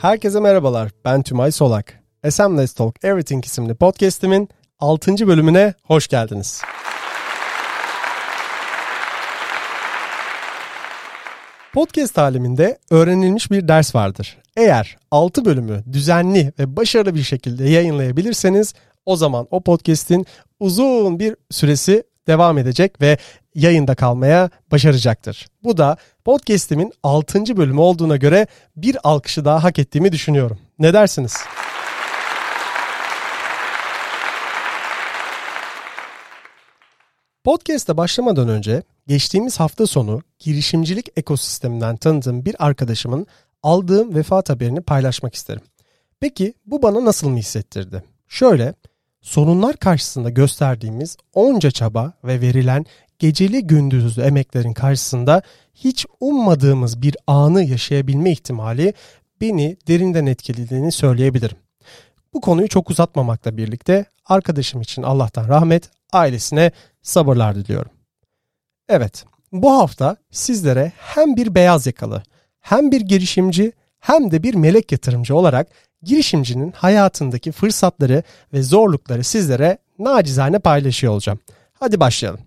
Herkese merhabalar. Ben Tümay Solak. SM Let's Talk Everything isimli podcast'imin 6. bölümüne hoş geldiniz. Podcast aleminde öğrenilmiş bir ders vardır. Eğer 6 bölümü düzenli ve başarılı bir şekilde yayınlayabilirseniz o zaman o podcast'in uzun bir süresi devam edecek ve yayında kalmaya başaracaktır. Bu da podcast'imin 6. bölümü olduğuna göre bir alkışı daha hak ettiğimi düşünüyorum. Ne dersiniz? Podcast'a başlamadan önce geçtiğimiz hafta sonu girişimcilik ekosisteminden tanıdığım bir arkadaşımın aldığım vefat haberini paylaşmak isterim. Peki bu bana nasıl mı hissettirdi? Şöyle, sorunlar karşısında gösterdiğimiz onca çaba ve verilen geceli gündüzlü emeklerin karşısında hiç ummadığımız bir anı yaşayabilme ihtimali beni derinden etkilediğini söyleyebilirim. Bu konuyu çok uzatmamakla birlikte arkadaşım için Allah'tan rahmet, ailesine sabırlar diliyorum. Evet, bu hafta sizlere hem bir beyaz yakalı, hem bir girişimci, hem de bir melek yatırımcı olarak girişimcinin hayatındaki fırsatları ve zorlukları sizlere nacizane paylaşıyor olacağım. Hadi başlayalım.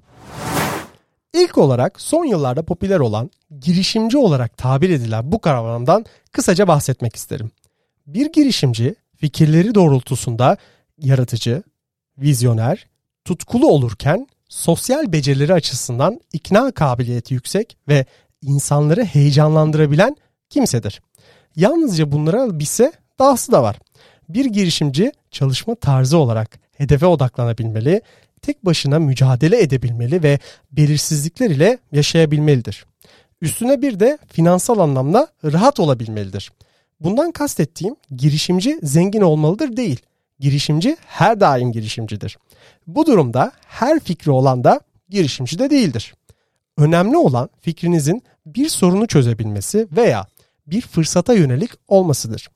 İlk olarak son yıllarda popüler olan girişimci olarak tabir edilen bu kavramdan kısaca bahsetmek isterim. Bir girişimci fikirleri doğrultusunda yaratıcı, vizyoner, tutkulu olurken sosyal becerileri açısından ikna kabiliyeti yüksek ve insanları heyecanlandırabilen kimsedir. Yalnızca bunlara bilse dahası da var. Bir girişimci çalışma tarzı olarak hedefe odaklanabilmeli, tek başına mücadele edebilmeli ve belirsizlikler ile yaşayabilmelidir. Üstüne bir de finansal anlamda rahat olabilmelidir. Bundan kastettiğim girişimci zengin olmalıdır değil. Girişimci her daim girişimcidir. Bu durumda her fikri olan da girişimci de değildir. Önemli olan fikrinizin bir sorunu çözebilmesi veya bir fırsata yönelik olmasıdır.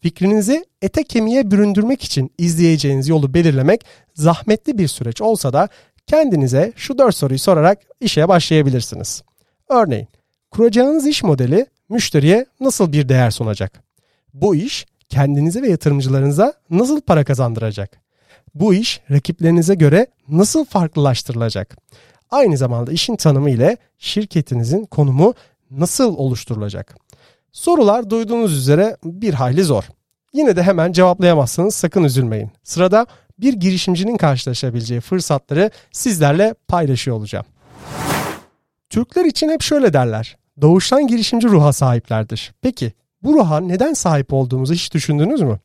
Fikrinizi ete kemiğe büründürmek için izleyeceğiniz yolu belirlemek zahmetli bir süreç olsa da kendinize şu dört soruyu sorarak işe başlayabilirsiniz. Örneğin, kuracağınız iş modeli müşteriye nasıl bir değer sunacak? Bu iş kendinize ve yatırımcılarınıza nasıl para kazandıracak? Bu iş rakiplerinize göre nasıl farklılaştırılacak? Aynı zamanda işin tanımı ile şirketinizin konumu nasıl oluşturulacak? Sorular duyduğunuz üzere bir hayli zor. Yine de hemen cevaplayamazsanız sakın üzülmeyin. Sırada bir girişimcinin karşılaşabileceği fırsatları sizlerle paylaşıyor olacağım. Türkler için hep şöyle derler. Doğuştan girişimci ruha sahiplerdir. Peki bu ruha neden sahip olduğumuzu hiç düşündünüz mü?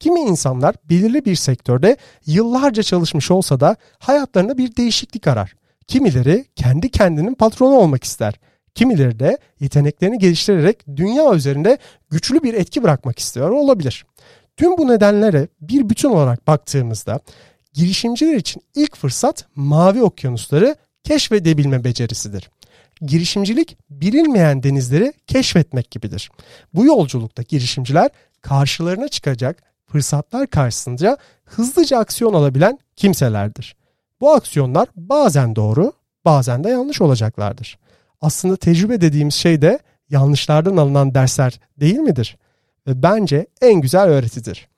Kimi insanlar belirli bir sektörde yıllarca çalışmış olsa da hayatlarında bir değişiklik arar. Kimileri kendi kendinin patronu olmak ister. Kimileri de yeteneklerini geliştirerek dünya üzerinde güçlü bir etki bırakmak istiyor olabilir. Tüm bu nedenlere bir bütün olarak baktığımızda girişimciler için ilk fırsat mavi okyanusları keşfedebilme becerisidir. Girişimcilik bilinmeyen denizleri keşfetmek gibidir. Bu yolculukta girişimciler karşılarına çıkacak fırsatlar karşısında hızlıca aksiyon alabilen kimselerdir. Bu aksiyonlar bazen doğru, bazen de yanlış olacaklardır aslında tecrübe dediğimiz şey de yanlışlardan alınan dersler değil midir? Ve bence en güzel öğretidir.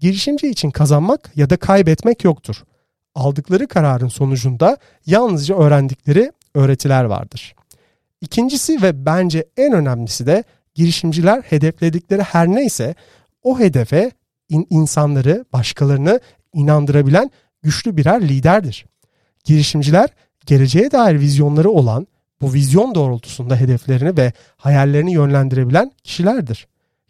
Girişimci için kazanmak ya da kaybetmek yoktur. Aldıkları kararın sonucunda yalnızca öğrendikleri öğretiler vardır. İkincisi ve bence en önemlisi de girişimciler hedefledikleri her neyse o hedefe in- insanları, başkalarını inandırabilen güçlü birer liderdir. Girişimciler geleceğe dair vizyonları olan bu vizyon doğrultusunda hedeflerini ve hayallerini yönlendirebilen kişilerdir.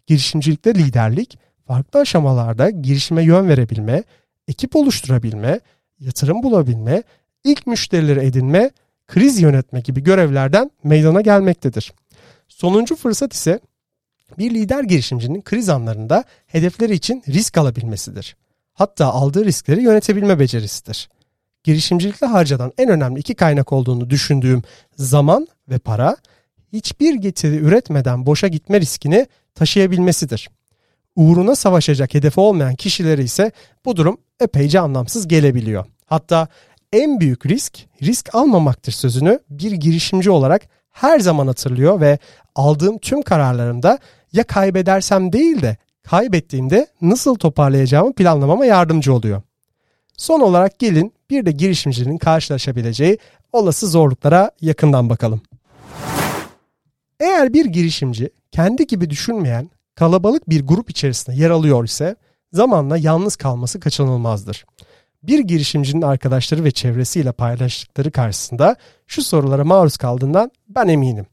Girişimcilikte liderlik, farklı aşamalarda girişime yön verebilme, ekip oluşturabilme, yatırım bulabilme, ilk müşterileri edinme, kriz yönetme gibi görevlerden meydana gelmektedir. Sonuncu fırsat ise bir lider girişimcinin kriz anlarında hedefleri için risk alabilmesidir. Hatta aldığı riskleri yönetebilme becerisidir girişimcilikte harcanan en önemli iki kaynak olduğunu düşündüğüm zaman ve para hiçbir getiri üretmeden boşa gitme riskini taşıyabilmesidir. Uğruna savaşacak hedefi olmayan kişilere ise bu durum epeyce anlamsız gelebiliyor. Hatta en büyük risk risk almamaktır sözünü bir girişimci olarak her zaman hatırlıyor ve aldığım tüm kararlarımda ya kaybedersem değil de kaybettiğimde nasıl toparlayacağımı planlamama yardımcı oluyor. Son olarak gelin bir de girişimcinin karşılaşabileceği olası zorluklara yakından bakalım. Eğer bir girişimci kendi gibi düşünmeyen kalabalık bir grup içerisinde yer alıyor ise zamanla yalnız kalması kaçınılmazdır. Bir girişimcinin arkadaşları ve çevresiyle paylaştıkları karşısında şu sorulara maruz kaldığından ben eminim.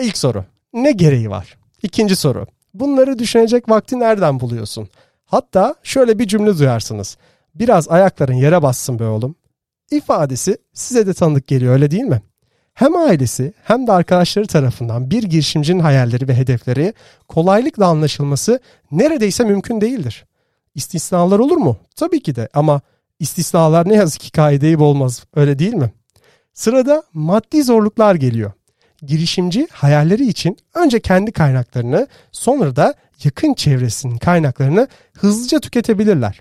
İlk soru. Ne gereği var? İkinci soru. Bunları düşünecek vakti nereden buluyorsun? Hatta şöyle bir cümle duyarsınız. Biraz ayakların yere bassın be oğlum. İfadesi size de tanıdık geliyor öyle değil mi? Hem ailesi hem de arkadaşları tarafından bir girişimcinin hayalleri ve hedefleri kolaylıkla anlaşılması neredeyse mümkün değildir. İstisnalar olur mu? Tabii ki de ama istisnalar ne yazık ki kaideyi olmaz öyle değil mi? Sırada maddi zorluklar geliyor. Girişimci hayalleri için önce kendi kaynaklarını sonra da yakın çevresinin kaynaklarını hızlıca tüketebilirler.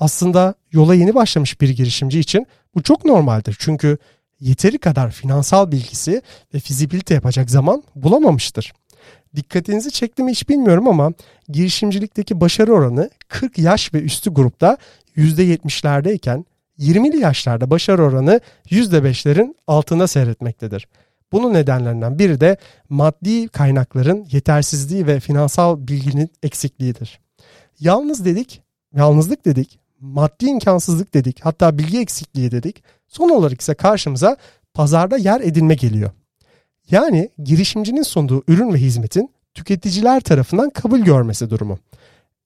Aslında yola yeni başlamış bir girişimci için bu çok normaldir. Çünkü yeteri kadar finansal bilgisi ve fizibilite yapacak zaman bulamamıştır. Dikkatinizi çekti mi hiç bilmiyorum ama girişimcilikteki başarı oranı 40 yaş ve üstü grupta %70'lerdeyken 20'li yaşlarda başarı oranı %5'lerin altında seyretmektedir. Bunun nedenlerinden biri de maddi kaynakların yetersizliği ve finansal bilginin eksikliğidir. Yalnız dedik, yalnızlık dedik, maddi imkansızlık dedik, hatta bilgi eksikliği dedik. Son olarak ise karşımıza pazarda yer edinme geliyor. Yani girişimcinin sunduğu ürün ve hizmetin tüketiciler tarafından kabul görmesi durumu.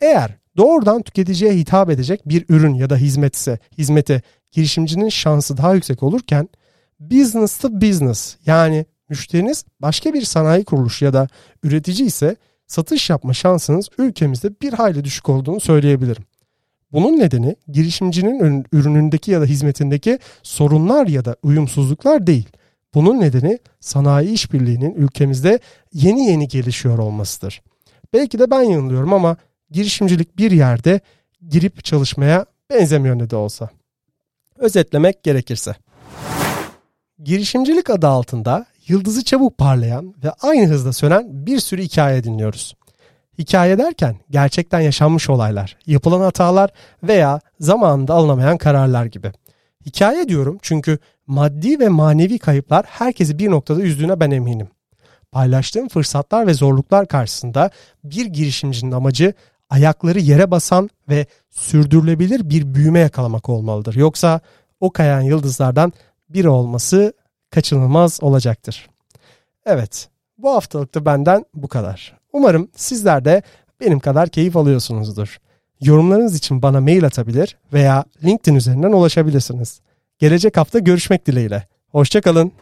Eğer doğrudan tüketiciye hitap edecek bir ürün ya da hizmetse, hizmete girişimcinin şansı daha yüksek olurken business to business yani müşteriniz başka bir sanayi kuruluşu ya da üretici ise satış yapma şansınız ülkemizde bir hayli düşük olduğunu söyleyebilirim. Bunun nedeni girişimcinin ürünündeki ya da hizmetindeki sorunlar ya da uyumsuzluklar değil. Bunun nedeni sanayi işbirliğinin ülkemizde yeni yeni gelişiyor olmasıdır. Belki de ben yanılıyorum ama girişimcilik bir yerde girip çalışmaya benzemiyor ne de olsa. Özetlemek gerekirse. Girişimcilik adı altında yıldızı çabuk parlayan ve aynı hızda sönen bir sürü hikaye dinliyoruz. Hikaye derken gerçekten yaşanmış olaylar, yapılan hatalar veya zamanında alınamayan kararlar gibi. Hikaye diyorum çünkü maddi ve manevi kayıplar herkesi bir noktada üzdüğüne ben eminim. Paylaştığım fırsatlar ve zorluklar karşısında bir girişimcinin amacı ayakları yere basan ve sürdürülebilir bir büyüme yakalamak olmalıdır. Yoksa o kayan yıldızlardan biri olması kaçınılmaz olacaktır. Evet, bu haftalıkta benden bu kadar. Umarım sizler de benim kadar keyif alıyorsunuzdur. Yorumlarınız için bana mail atabilir veya LinkedIn üzerinden ulaşabilirsiniz. Gelecek hafta görüşmek dileğiyle. Hoşçakalın.